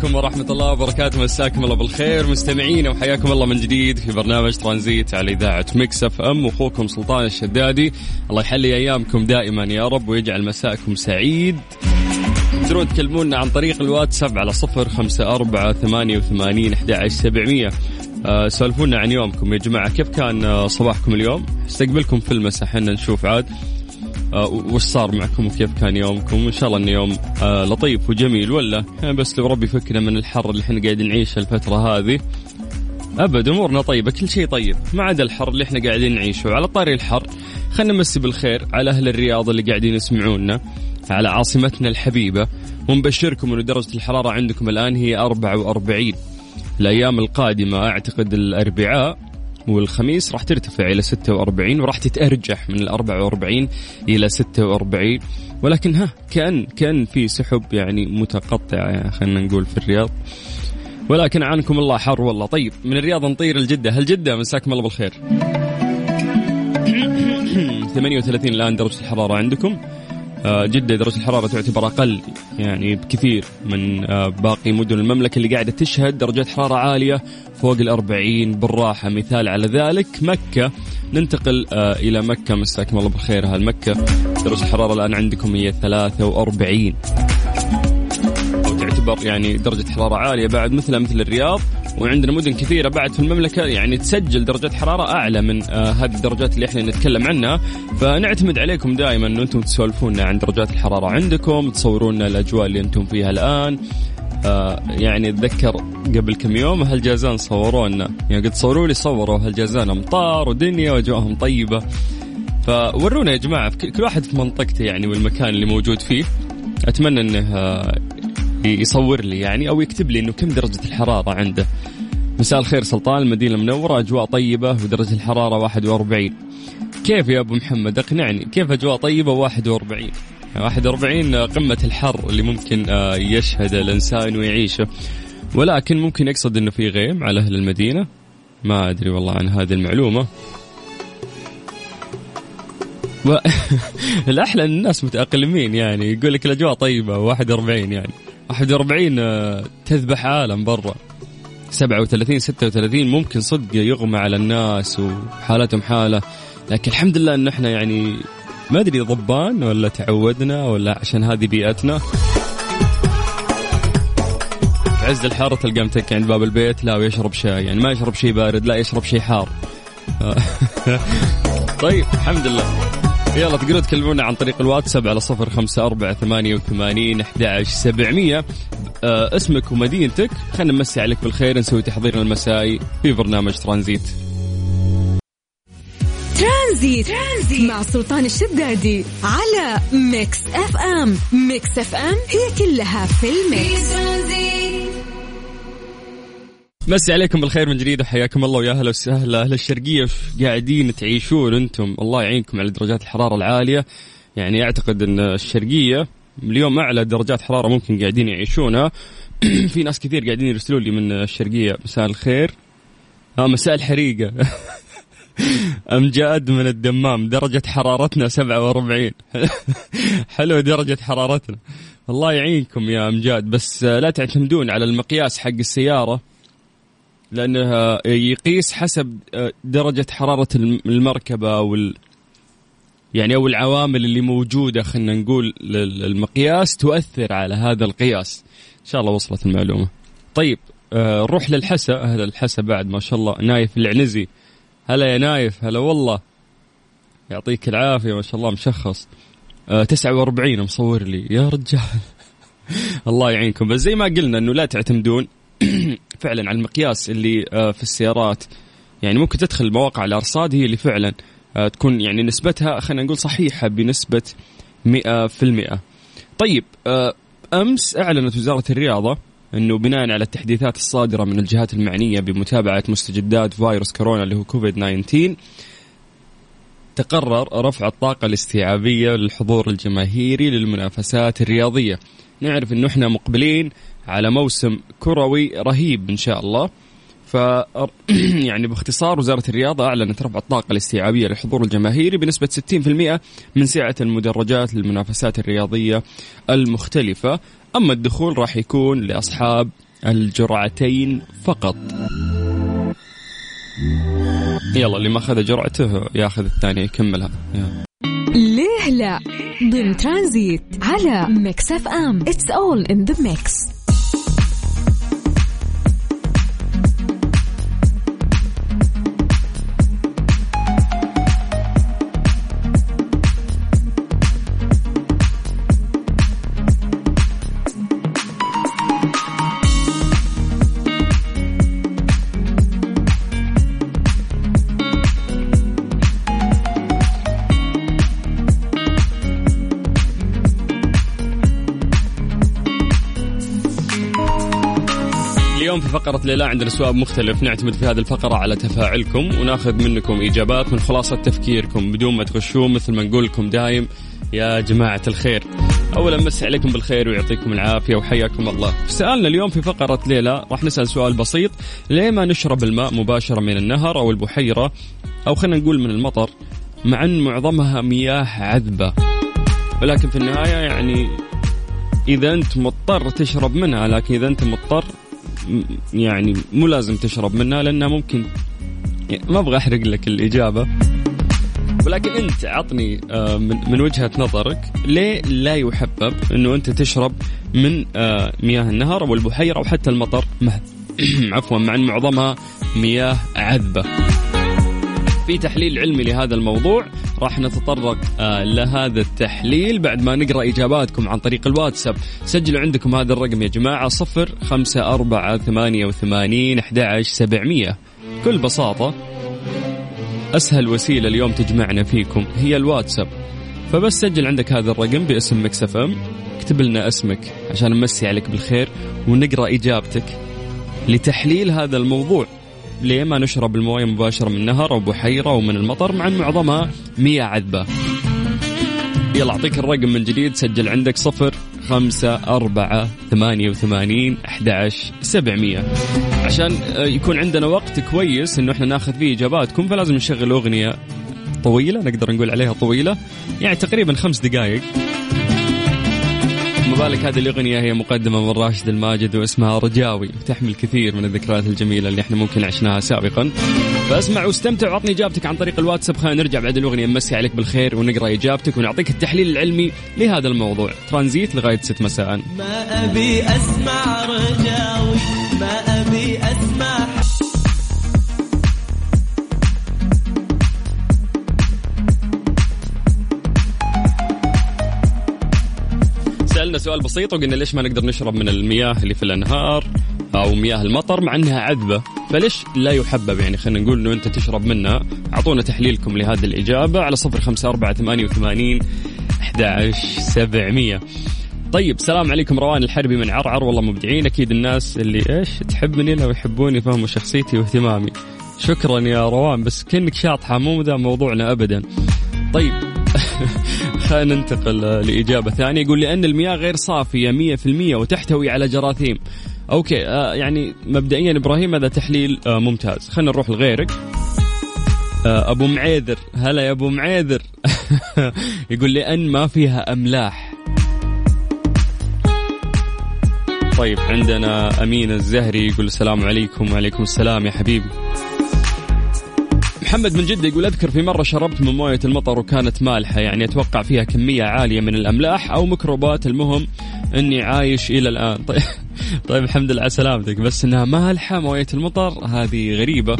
عليكم ورحمة الله وبركاته. مساكم الله بالخير. مستمعينا وحياكم الله من جديد في برنامج ترانزيت على إذاعة Mix FM. وأخوكم سلطان الشدادي. الله يحلي أيامكم دائما يا رب ويجعل مساءكم سعيد. تقدرون تكلمونا عن طريق الواتساب على صفر خمسة أربعة ثمانية وثمانين أحد سبعمية. آه، سولفونا عن يومكم يا جماعة. كيف كان آه، صباحكم اليوم؟ استقبلكم في المساء. حنا نشوف عاد. وش صار معكم وكيف كان يومكم؟ وان شاء الله انه يوم آه، لطيف وجميل ولا؟ يعني بس لو ربي يفكنا من الحر اللي إحنا قاعدين نعيشه الفترة هذه. أبد أمورنا طيبة كل شيء طيب ما عدا الحر اللي إحنا قاعدين نعيشه. وعلى طاري الحر خلينا نمسي بالخير على أهل الرياض اللي قاعدين يسمعونا على عاصمتنا الحبيبة. ونبشركم إنه درجة الحرارة عندكم الآن هي 44 الأيام القادمة أعتقد الأربعاء والخميس راح ترتفع إلى 46 وراح تتأرجح من ال 44 إلى 46 ولكن ها كأن كأن في سحب يعني متقطعه يعني خلينا نقول في الرياض. ولكن عنكم الله حر والله. طيب من الرياض نطير الجدة. هل جدة؟ مساكم الله بالخير. 38 الآن درجة الحرارة عندكم. جدة درجة الحرارة تعتبر أقل يعني بكثير من آه، باقي مدن المملكة اللي قاعدة تشهد درجات حرارة عالية فوق الأربعين بالراحة. مثال على ذلك مكة. ننتقل آه، إلى مكة. مساكم الله بالخير. أهل مكة. درجة الحرارة الآن عندكم هي 43 أو تعتبر يعني درجة حرارة عالية بعد مثلها مثل الرياض وعندنا مدن كثيرة بعد في المملكة يعني تسجل درجات حرارة أعلى من آه هذه الدرجات اللي إحنا نتكلم عنها. فنعتمد عليكم دائما أنه أنتم تسولفونا عن درجات الحرارة عندكم تصورون لنا الأجواء اللي أنتم فيها الآن. آه يعني أتذكر قبل كم يوم هالجازان صورونا يعني قد صوروا لي صوروا هالجازان أمطار ودنيا وأجواءهم طيبة. فورونا يا جماعة كل واحد في منطقته يعني والمكان اللي موجود فيه. أتمنى إنه آه، يصور لي يعني أو يكتب لي إنه كم درجة الحرارة عنده. مساء الخير سلطان المدينة المنورة أجواء طيبة ودرجة الحرارة 41 كيف يا أبو محمد؟ اقنعني كيف أجواء طيبة 41 41 قمة الحر اللي ممكن آه، يشهد الإنسان ويعيشه. ولكن ممكن يقصد إنه في غيم على أهل المدينة؟ ما أدري والله عن هذه المعلومة. و... الأحلى إن الناس متأقلمين يعني يقول لك الأجواء طيبة 41 يعني. 41 آه، تذبح عالم برا. 37 36 ممكن صدق يغمى على الناس وحالتهم حالة. لكن الحمد لله إن إحنا يعني ما أدري ضبان ولا تعودنا ولا عشان هذه بيئتنا. في عز الحر تلقى متكي عند باب البيت لا ويشرب شاي. يعني ما يشرب شيء بارد لا يشرب شيء حار. طيب الحمد لله. يلا تقدروا تكلمونا عن طريق الواتساب على صفر خمسة أربعة ثمانية وثمانين أحد سبعمية. اسمك ومدينتك. خلينا نمسي عليك بالخير نسوي تحضيرنا المسائي في برنامج ترانزيت. ترانزيت, ترانزيت مع سلطان الشدادي على Mix FM. Mix FM هي كلها في ال mix. في مسي عليكم بالخير من جديد وحياكم الله ويا أهلا وسهلا. أهل الشرقية قاعدين تعيشون أنتم. الله يعينكم على درجات الحرارة العالية. يعني أعتقد أن الشرقية اليوم أعلى درجات حرارة ممكن قاعدين يعيشونها. في ناس كثير قاعدين يرسلوا لي من الشرقية. مساء الخير. آه مساء الحريقة. أمجاد من الدمام. درجة حرارتنا 47 حلو درجة حرارتنا. الله يعينكم يا أمجاد. بس لا تعتمدون على المقياس حق السيارة. لأنه يقيس حسب درجة حرارة المركبة أو يعني أو العوامل اللي موجودة خلينا نقول للمقياس تؤثر على هذا القياس. إن شاء الله وصلت المعلومة. طيب آه نروح للحسا. هذا الحسا بعد ما شاء الله. نايف العنزي. هلا يا نايف هلا والله. يعطيك العافية ما شاء الله مشخص. آه 49 مصور لي. يا رجال. الله يعينكم. بس زي ما قلنا إنه لا تعتمدون. فعلا على المقياس اللي آه في السيارات. يعني ممكن تدخل مواقع الارصاد هي اللي فعلا آه تكون يعني نسبتها خلينا نقول صحيحة بنسبة 100% طيب آه أمس أعلنت وزارة الرياضة إنه بناء على التحديثات الصادرة من الجهات المعنية بمتابعة مستجدات فيروس كورونا اللي هو كوفيد 19 تقرر رفع الطاقة الاستيعابية للحضور الجماهيري للمنافسات الرياضية. نعرف انه إحنا مقبلين على موسم كروي رهيب إن شاء الله. ف يعني باختصار وزارة الرياضة أعلنت رفع الطاقة الاستيعابية للحضور الجماهيري بنسبة 60% من سعة المدرجات للمنافسات الرياضية المختلفة. أما الدخول راح يكون لأصحاب الجرعتين فقط. يلا اللي ما أخذ جرعته يأخذ الثانية يكملها. ليه لا؟ ضمن ترانزيت على Mix FM. it's all in the mix اليوم في فقرة ليلى عندنا سؤال مختلف. نعتمد في هذه الفقرة على تفاعلكم وناخذ منكم إجابات من خلاصة تفكيركم. بدون ما تغشون مثل ما نقول لكم دايم يا جماعة الخير. أولا مسي عليكم بالخير ويعطيكم العافية وحياكم الله. سؤالنا اليوم في فقرة ليلى راح نسأل سؤال بسيط. ليه ما نشرب الماء مباشرة من النهر أو البحيرة؟ أو خلينا نقول من المطر مع أن معظمها مياه عذبة. ولكن في النهاية يعني إذا أنت مضطر تشرب منها لكن إذا أنت مضطر يعني مو لازم تشرب منها لأنها ممكن يعني ما أبغى أحرق لك الإجابة. ولكن أنت عطني آه، من وجهة نظرك ليه لا يحبب إنه أنت تشرب من آه، مياه النهر أو البحيره أو حتى المطر؟ عفوا مع إن معظمها مياه عذبة. في تحليل علمي لهذا الموضوع. راح نتطرق آه لهذا التحليل. بعد ما نقرأ إجاباتكم عن طريق الواتساب سجلوا عندكم هذا الرقم يا جماعة صفر خمسة أربعة ثمانية وثمانين أحد سبعمية. بكل بساطة أسهل وسيلة اليوم تجمعنا فيكم هي الواتساب. فبس سجل عندك هذا الرقم باسم مكسف إم. اكتب لنا اسمك عشان نمسي عليك بالخير ونقرأ إجابتك لتحليل هذا الموضوع. ليه ما نشرب الموية مباشرة من نهر أو بحيرة أو من المطر مع إن معظمها مياه عذبة. يلا أعطيك الرقم من جديد سجل عندك صفر خمسة أربعة ثمانية وثمانين أحد سبعمية. عشان آه، يكون عندنا وقت كويس إنه إحنا ناخذ فيه إجاباتكم فلازم نشغل أغنية طويلة نقدر نقول عليها طويلة يعني تقريبا خمس دقائق بالك هذه الأغنية هي مقدمة من راشد الماجد واسمها رجاوي وتحمل كثير من الذكريات الجميلة اللي إحنا ممكن عشناها سابقا. فاسمع واستمتع وعطني إجابتك عن طريق الواتساب. خلينا نرجع بعد الأغنية نمسي عليك بالخير ونقرأ إجابتك ونعطيك التحليل العلمي لهذا الموضوع. ترانزيت لغاية 6 مساء. ما أبي أسمع رجاوي. سألنا سؤال بسيط وقلنا ليش ما نقدر نشرب من المياه اللي في الأنهار أو مياه المطر مع إنها عذبة؟ فليش لا يحبب؟ يعني خلينا نقول إنه أنت تشرب منها. أعطونا تحليلكم لهذه الإجابة على صفر خمسة أربعة ثمانية وثمانين أحد سبعمية. طيب سلام عليكم روان الحربي من عرعر. والله مبدعين. أكيد الناس اللي إيش تحبني لو يحبوني فهموا شخصيتي واهتمامي. شكرا يا روان بس كأنك شاطحة مو ذا موضوعنا ابدا. طيب. خلينا ننتقل لإجابة ثانية. يقول لأن المياه غير صافية مية في المية وتحتوي على جراثيم. أوكي آه يعني مبدئيا إبراهيم هذا تحليل آه ممتاز. خلينا نروح لغيرك. آه أبو معيذر. هلا يا أبو معيذر. يقول لأن ما فيها أملاح. طيب عندنا أمين الزهري يقول السلام عليكم. وعليكم السلام يا حبيبي. محمد من جدة يقول أذكر في مرة شربت من موية المطر وكانت مالحة يعني أتوقع فيها كمية عالية من الأملاح أو ميكروبات. المهم أني عايش إلى الآن. طيب, طيب الحمد لله على سلامتك. بس أنها مالحة موية المطر هذه غريبة.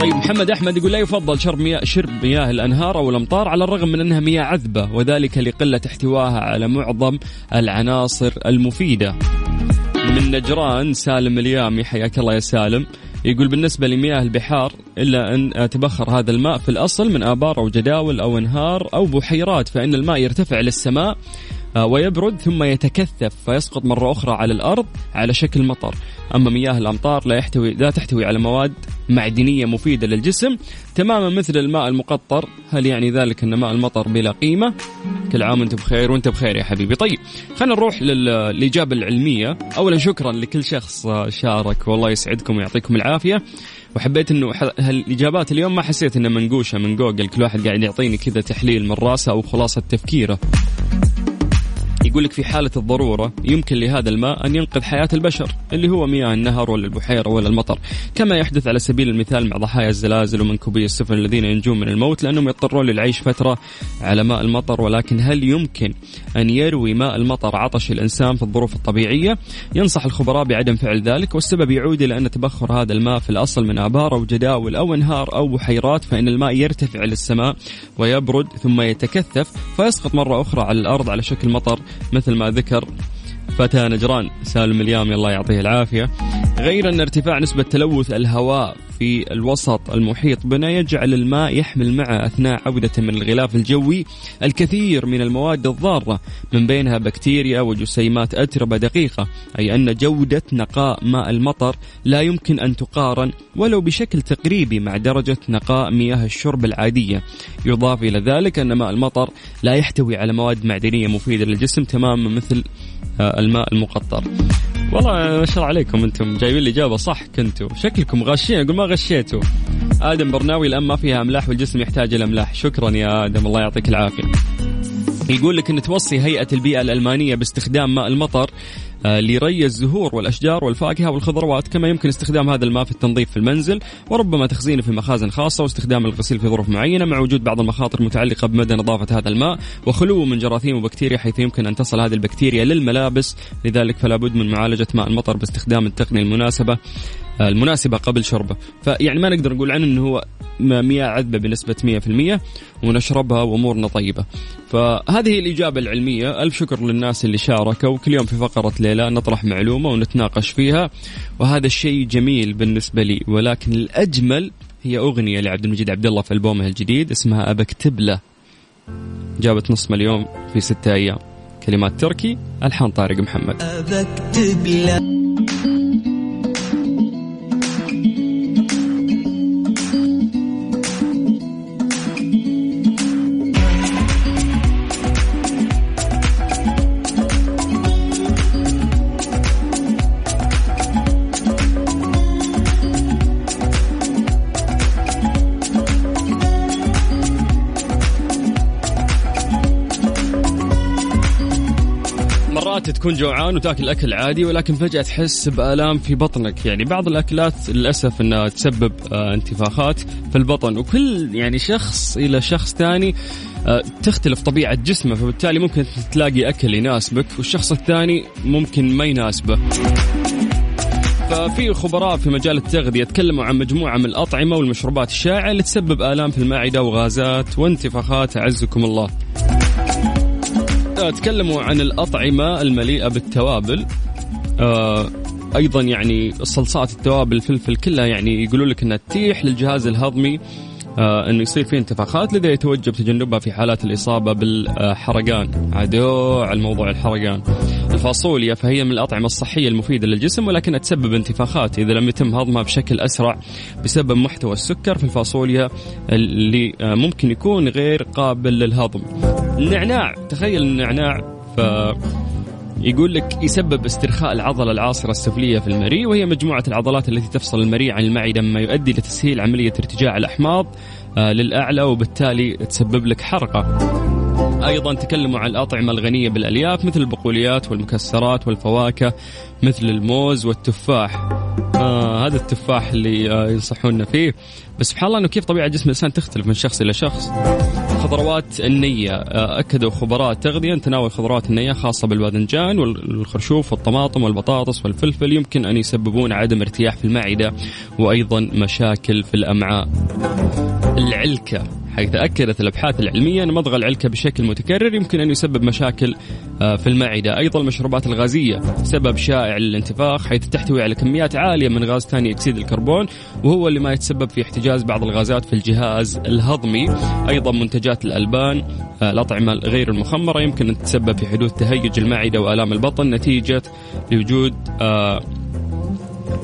طيب محمد أحمد يقول لا يفضل شرب مياه شرب مياه الأنهار أو الأمطار على الرغم من إنها مياه عذبة وذلك لقلة احتواها على معظم العناصر المفيدة. من نجران سالم اليامي حياك الله يا سالم. يقول بالنسبة لمياه البحار إلا أن تبخر هذا الماء في الأصل من آبار أو جداول أو أنهار أو بحيرات فإن الماء يرتفع للسماء ويبرد ثم يتكثف فيسقط مرة أخرى على الأرض على شكل مطر. أما مياه الأمطار لا يحتوي لا تحتوي على مواد معدنية مفيدة للجسم تماما مثل الماء المقطر. هل يعني ذلك أن ماء المطر بلا قيمة؟ كل عام وانت بخير وأنت بخير يا حبيبي. طيب خلينا نروح للإجابة العلمية. أولا شكرا لكل شخص شارك والله يسعدكم ويعطيكم العافية. وحبيت إنه الإجابات اليوم ما حسيت إنها منقوشة من جوجل كل واحد قاعد يعطيني كذا تحليل من راسه أو خلاصة تفكيره. يقول لك في حالة الضرورة يمكن لهذا الماء أن ينقذ حياة البشر اللي هو مياه النهر ولا البحيرة ولا المطر. كما يحدث على سبيل المثال مع ضحايا الزلازل ومنكوبي السفن الذين ينجون من الموت لأنهم يضطرون للعيش فترة على ماء المطر. ولكن هل يمكن أن يروي ماء المطر عطش الإنسان في الظروف الطبيعية؟ ينصح الخبراء بعدم فعل ذلك والسبب يعود إلى أن تبخر هذا الماء في الأصل من آبار أو جداول أو أنهار أو بحيرات فإن الماء يرتفع للسماء ويبرد ثم يتكثف فيسقط مرة أخرى على الأرض على شكل مطر مثل ما ذكر فتى نجران سالم اليامي الله يعطيه العافية. غير أن ارتفاع نسبة تلوث الهواء في الوسط المحيط. بنا يجعل الماء يحمل معه أثناء عودته من الغلاف الجوي الكثير من المواد الضارة من بينها بكتيريا وجسيمات أتربة دقيقة أي أن جودة نقاء ماء المطر لا يمكن أن تقارن ولو بشكل تقريبي مع درجة نقاء مياه الشرب العادية. يضاف إلى ذلك أن ماء المطر لا يحتوي على مواد معدنية مفيدة للجسم تماما مثل آه، الماء المقطر. والله ما شاء الله عليكم أنتم جايبين الإجابة صح كنتوا. شكلكم غاشين. أقول ما غشيتوا آدم برناوي الآن ما فيها أملاح والجسم يحتاج الاملاح شكرا يا آدم الله يعطيك العافية. يقول لك إن توصي هيئة البيئة الألمانية باستخدام ماء المطر آه، لري الزهور والأشجار والفاكهة والخضروات كما يمكن استخدام هذا الماء في التنظيف في المنزل وربما تخزينه في مخازن خاصة واستخدام الغسيل في ظروف معينة مع وجود بعض المخاطر المتعلقة بمدى نظافة هذا الماء وخلوه من جراثيم وبكتيريا حيث يمكن أن تصل هذه البكتيريا للملابس. لذلك فلا بد من معالجة ماء المطر باستخدام التقنية المناسبة. المناسبة قبل شربه فيعني ما نقدر نقول عنه أنه هو مياه عذبة بنسبة 100% ونشربها وأمورنا طيبة. فهذه الإجابة العلمية. ألف شكر للناس اللي شاركوا. كل يوم في فقرة ليلى نطرح معلومة ونتناقش فيها. وهذا الشيء جميل بالنسبة لي. ولكن الأجمل هي أغنية لعبد المجيد عبد الله في ألبومه الجديد اسمها أبكتب له. جابت نص مليون في ستة أيام. كلمات تركي ألحان طارق محمد. أبكتب له. تكون جوعان وتاكل اكل عادي ولكن فجأة تحس بآلام في بطنك. يعني بعض الأكلات للأسف إنها تسبب آه، انتفاخات في البطن. وكل يعني شخص إلى شخص ثاني آه، تختلف طبيعة جسمه فبالتالي ممكن تلاقي أكل يناسبك والشخص الثاني ممكن ما يناسبه. ففي خبراء في مجال التغذية تكلموا عن مجموعة من الأطعمة والمشروبات الشائعة اللي تسبب آلام في المعدة وغازات وانتفاخات أعزكم الله. تكلموا عن الأطعمة المليئة بالتوابل. آه أيضا يعني الصلصات التوابل الفلفل كلها يعني يقولوا لك إنها تتيح للجهاز الهضمي آه إنه يصير فيه انتفاخات لذا يتوجب تجنبها في حالات الإصابة بالحرقان. عدو على الموضوع الحرقان. الفاصوليا فهي من الأطعمة الصحية المفيدة للجسم ولكنها تسبب انتفاخات. إذا لم يتم هضمها بشكل أسرع بسبب محتوى السكر في الفاصوليا اللي آه ممكن يكون غير قابل للهضم. النعناع تخيل النعناع ف يقول لك يسبب استرخاء العضلة العاصرة السفلية في المريء وهي مجموعة العضلات التي تفصل المريء عن المعدة مما يؤدي لتسهيل عملية ارتجاع الأحماض آه، للأعلى وبالتالي تسبب لك حرقة. أيضا تكلموا عن الأطعمة الغنية بالألياف مثل البقوليات والمكسرات والفواكه مثل الموز والتفاح. آه هذا التفاح اللي آه ينصحونا فيه. بس سبحان الله إنه كيف طبيعة جسم الإنسان تختلف من شخص إلى شخص. خضروات النية آه أكدوا خبراء التغذيه ان تناول خضروات النية خاصة بالباذنجان والخرشوف والطماطم والبطاطس والفلفل يمكن أن يسببون عدم ارتياح في المعدة وأيضا مشاكل في الأمعاء. العلكة. حيث أكدت الأبحاث العلمية أن مضغ العلكة بشكل متكرر يمكن أن يسبب مشاكل آه، في المعدة. أيضا المشروبات الغازية سبب شائع للانتفاخ حيث تحتوي على كميات عالية من غاز ثاني أكسيد الكربون وهو اللي ما يتسبب في احتجاز بعض الغازات في الجهاز الهضمي. أيضا منتجات الألبان آه، الأطعمة غير المخمرة يمكن أن تتسبب في حدوث تهيج المعدة وآلام البطن. نتيجة لوجود آه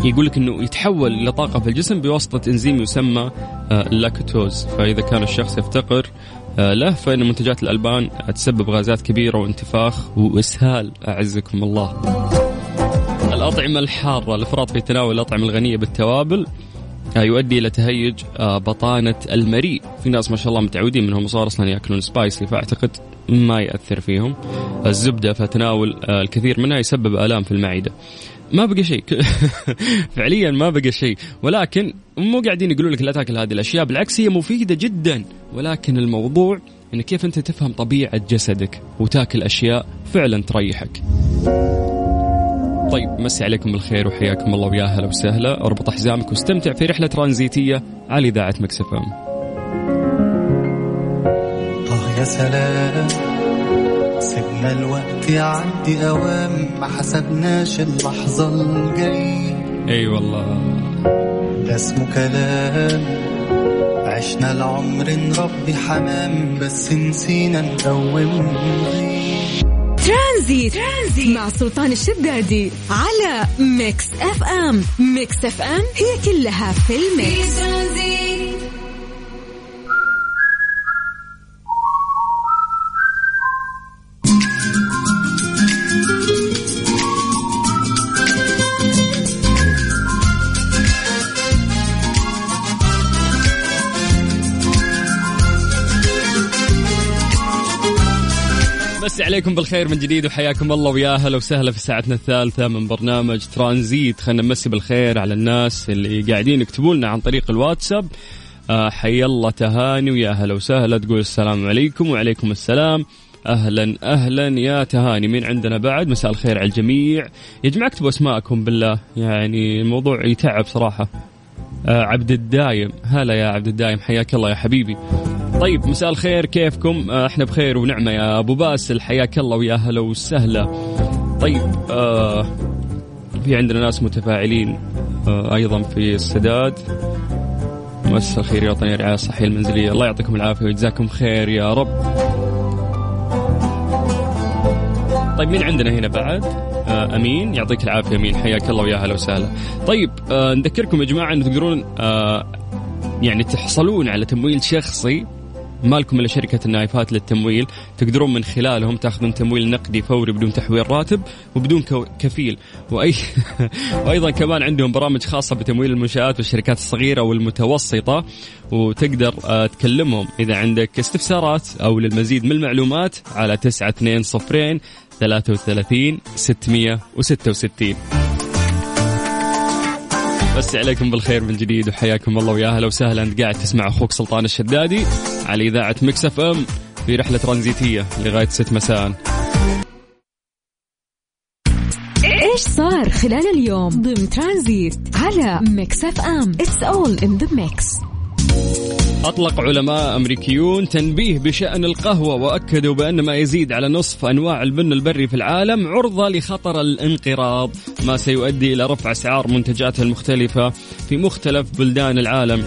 يقول لك إنه يتحول إلى طاقة في الجسم بواسطة إنزيم يسمى اللاكتوز فإذا كان الشخص يفتقر آه، له فإن منتجات الألبان تسبب غازات كبيرة وانتفاخ وإسهال أعزكم الله. الأطعمة الحارة الأفراط في تناول الأطعمة الغنية بالتوابل آه، يؤدي إلى تهيج آه، بطانة المريء، في ناس ما شاء الله متعودين منهم صار أصلا يأكلون سبايسي فأعتقد ما يأثر فيهم. الزبدة فتناول الكثير منها يسبب آلام في المعدة. ما بقى شيء. فعليا ما بقى شيء. ولكن مو قاعدين يقولوا لك لا تاكل هذه الأشياء بالعكس هي مفيدة جدا. ولكن الموضوع إن كيف أنت تفهم طبيعة جسدك وتاكل أشياء فعلا تريحك. طيب مسي عليكم بالخير وحياكم الله ويا أهلا وسهلا. أربط حزامك واستمتع في رحلة ترانزيتية على إذاعة مكسفه آه يا سلام. سيبنا الوقت يعدي أوام ما حسبناش اللحظة الجاية. أي والله. ده اسمه كلام. عشنا العمر نربي حمام بس نسينا نقوم ترانزيت. ترانزيت مع سلطان الشدادي على Mix FM. Mix FM هي كلها في في ال mix. ترانزيت بس عليكم بالخير من جديد وحياكم الله ويا أهلا وسهلا في ساعتنا الثالثة من برنامج ترانزيت. خلينا نمسي بالخير على الناس اللي قاعدين يكتبوا لنا عن طريق الواتساب. آه حي الله تهاني ويا أهلا وسهلا. تقول السلام عليكم وعليكم السلام. أهلا أهلا يا تهاني. مين عندنا بعد؟ مساء الخير على الجميع. يا جماعة اكتبوا أسماءكم بالله. يعني الموضوع يتعب صراحة. عبد الدايم. هلا يا عبد الدايم حياك الله يا حبيبي. طيب مساء الخير كيفكم؟ آه إحنا بخير ونعمة يا أبو باسل حياك الله ويا هلا وسهلا. طيب آه في عندنا ناس متفاعلين آه أيضا في السداد. مؤسسة الخيرية الوطنية للرعاية الصحية المنزلية. الله يعطيكم العافية ويجزاكم خير يا رب. طيب مين عندنا هنا بعد؟ آه أمين يعطيك العافية أمين حياك الله ويا هلا وسهلا. طيب آه نذكركم يا جماعة انه تقدرون آه يعني تحصلون على تمويل شخصي ما لكم إلا شركة النايفات للتمويل تقدرون من خلالهم تاخذون تمويل نقدي فوري بدون تحويل راتب وبدون كفيل. واي وأيضا كمان عندهم برامج خاصة بتمويل المنشآت والشركات الصغيرة والمتوسطة وتقدر آه، تكلمهم. إذا عندك استفسارات أو للمزيد من المعلومات على 920 33 666 بس عليكم بالخير من جديد وحياكم الله ويا أهلا وسهلا. انت قاعد تسمع أخوك سلطان الشدادي على إذاعة Mix FM في رحلة ترانزيتية لغاية 6 مساء. إيش صار خلال اليوم ضمن ترانزيت على Mix FM؟ it's all in the mix أطلق علماء أمريكيون تنبيه بشأن القهوة وأكدوا بأن ما يزيد على نصف أنواع البن البري في العالم عرضة لخطر الانقراض ما سيؤدي إلى رفع أسعار منتجاتها المختلفة في مختلف بلدان العالم.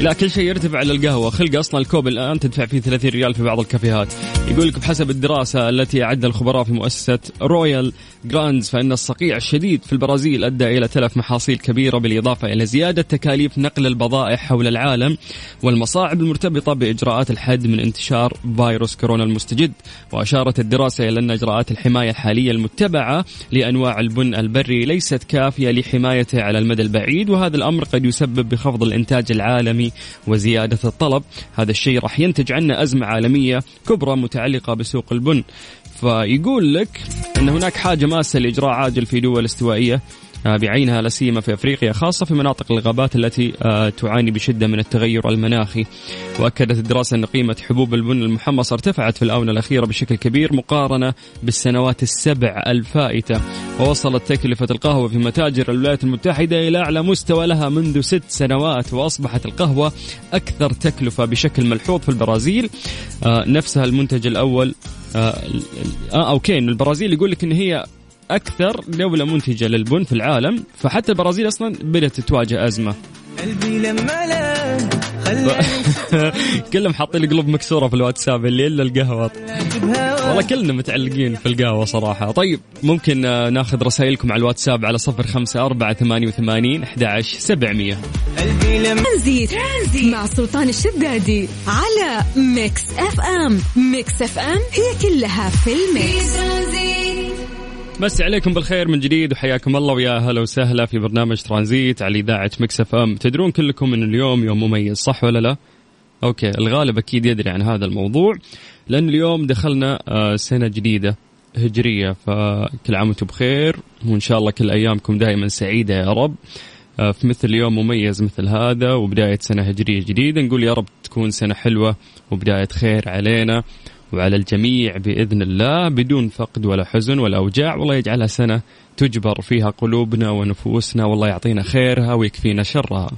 لا كل شيء يرتفع على القهوة. خلق أصلا الكوب الآن تدفع فيه 30 ريال في بعض الكافيهات. يقول لك بحسب الدراسة التي أعدها الخبراء في مؤسسة رويال جراندز فإن الصقيع الشديد في البرازيل أدى إلى تلف محاصيل كبيرة بالإضافة إلى زيادة تكاليف نقل البضائع حول العالم والمصاعب المرتبطة بإجراءات الحد من انتشار فيروس كورونا المستجد. وأشارت الدراسة إلى أن إجراءات الحماية الحالية المتبعة لأنواع البن البري ليست كافية لحمايته على المدى البعيد وهذا الأمر قد يسبب بخفض الإنتاج العالمي وزيادة الطلب. هذا الشيء راح ينتج عنه أزمة عالمية كبرى متعلقة بسوق البن. فيقول لك أن هناك حاجة ماسة لإجراء عاجل في دول استوائية آه، بعينها لا سيما في أفريقيا خاصة في مناطق الغابات التي آه، تعاني بشدة من التغير المناخي. وأكدت الدراسة أن قيمة حبوب البن المحمص ارتفعت في الآونة الأخيرة بشكل كبير مقارنة بالسنوات السبع الفائتة. ووصلت تكلفة القهوة في متاجر الولايات المتحدة إلى أعلى مستوى لها منذ ست سنوات وأصبحت القهوة أكثر تكلفة بشكل ملحوظ في البرازيل. آه، نفسها المنتج الأول آه, آه أوكي إن البرازيل يقول لك إن هي أكثر دولة منتجة للبن في العالم فحتى البرازيل أصلا بدأت تواجه أزمة. قلبي لما لا خلاني كلهم حاطين قلوب مكسورة في الواتساب اللي إلا القهوة. والله كلنا متعلقين في القهوة صراحة. طيب ممكن آه، ناخذ رسائلكم على الواتساب على صفر خمسة أربعة ثمانية وثمانين أحد عشر سبعمية. ترانزيت مع سلطان الشدادي على Mix FM. Mix FM هي كلها في في ال mix. ترانزيت مسي عليكم بالخير من جديد وحياكم الله ويا هلا وسهلا في برنامج ترانزيت على إذاعة Mix FM. تدرون كلكم إن اليوم يوم مميز صح ولا لا؟ أوكي الغالب أكيد يدري عن هذا الموضوع لأن اليوم دخلنا آه، سنة جديدة هجرية فكل عام وأنتم بخير وإن شاء الله كل أيامكم دائما سعيدة يا رب. آه، في مثل يوم مميز مثل هذا وبداية سنة هجرية جديدة نقول يا رب تكون سنة حلوة وبداية خير علينا. وعلى الجميع بإذن الله بدون فقد ولا حزن ولا أوجاع والله يجعلها سنة تجبر فيها قلوبنا ونفوسنا والله يعطينا خيرها ويكفينا شرها.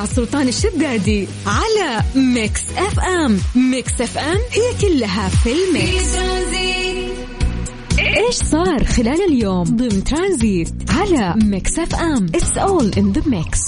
مع سلطان الشدادي على Mix FM Mix FM هي كلها في ال mix. إيش صار خلال اليوم؟ ضمن ترانزيت على Mix FM it's all in the mix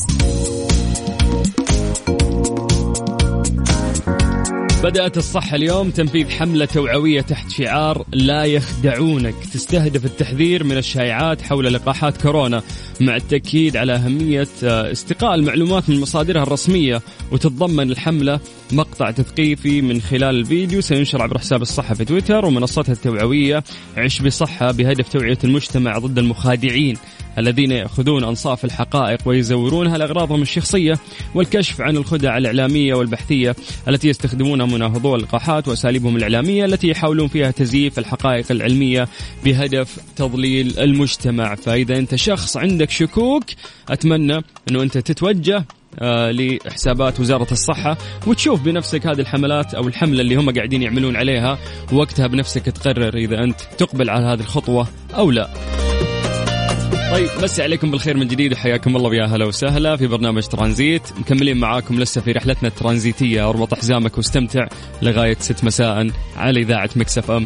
بدأت الصحة اليوم تنفيذ حملة توعوية تحت شعار لا يخدعونك. تستهدف التحذير من الشائعات حول لقاحات كورونا مع التأكيد على أهمية آه، استقاء المعلومات من مصادرها الرسمية وتتضمن الحملة مقطع تثقيفي من خلال الفيديو سينشر عبر حساب الصحة في تويتر ومنصتها التوعوية عش بصحة بهدف توعية المجتمع ضد المخادعين. الذين يأخذون أنصاف الحقائق ويزورونها لأغراضهم الشخصية والكشف عن الخدع الإعلامية والبحثية التي يستخدمونها مناهضو اللقاحات وأساليبهم الإعلامية التي يحاولون فيها تزييف الحقائق العلمية بهدف تضليل المجتمع. فإذا أنت شخص عندك شكوك أتمنى أنه أنت تتوجه آه، لحسابات وزارة الصحة وتشوف بنفسك هذه الحملات أو الحملة اللي هم قاعدين يعملون عليها ووقتها بنفسك تقرر إذا أنت تقبل على هذه الخطوة أو لا. طيب مسي عليكم بالخير من جديد وحياكم الله ويا هلا وسهلا في برنامج ترانزيت. مكملين معاكم لسه في رحلتنا الترانزيتية. أربط حزامك واستمتع لغاية 6 مساء على إذاعة مكسف أم.